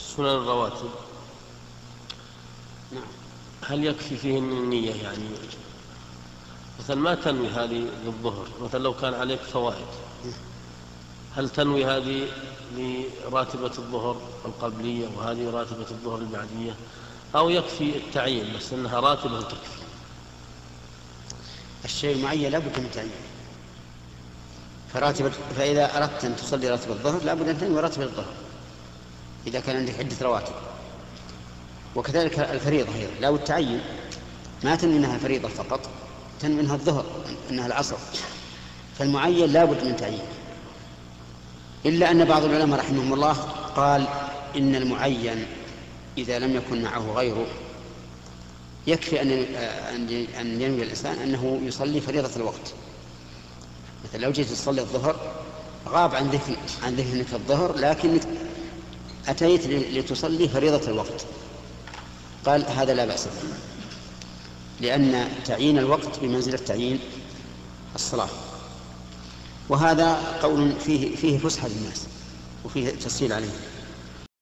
سنن الرواتب. نعم. هل يكفي فيهن النية يعني؟ مثلا ما تنوي هذه للظهر؟ مثلا لو كان عليك فوائد. هل تنوي هذه لراتبة الظهر القبلية وهذه راتبة الظهر البعدية أو يكفي التعيين بس أنها راتبة تكفي. الشيء المعين لابد من تعيين. فراتب فإذا أردت أن تصلي راتب الظهر لابد أن تنوي راتب الظهر. إذا كان عندك عدة رواتب. وكذلك الفريضة أيضا. لابد تعين. ما تنوي أنها فريضة فقط تنوي أنها الظهر أنها العصر. فالمعين لابد من تعيين. إلا أن بعض العلماء رحمهم الله قال إن المعين إذا لم يكن معه غيره يكفي أن أن ينوي الإنسان أنه يصلي فريضة الوقت. مثلا لو جيت تصلي الظهر غاب عن ذهن عن ذهنك الظهر لكنك أتيت لتصلي فريضة الوقت. قال هذا لا بأس به. لأن تعيين الوقت بمنزلة تعيين الصلاة. وهذا قول فيه فيه فسحة للناس وفيه تسهيل عليهم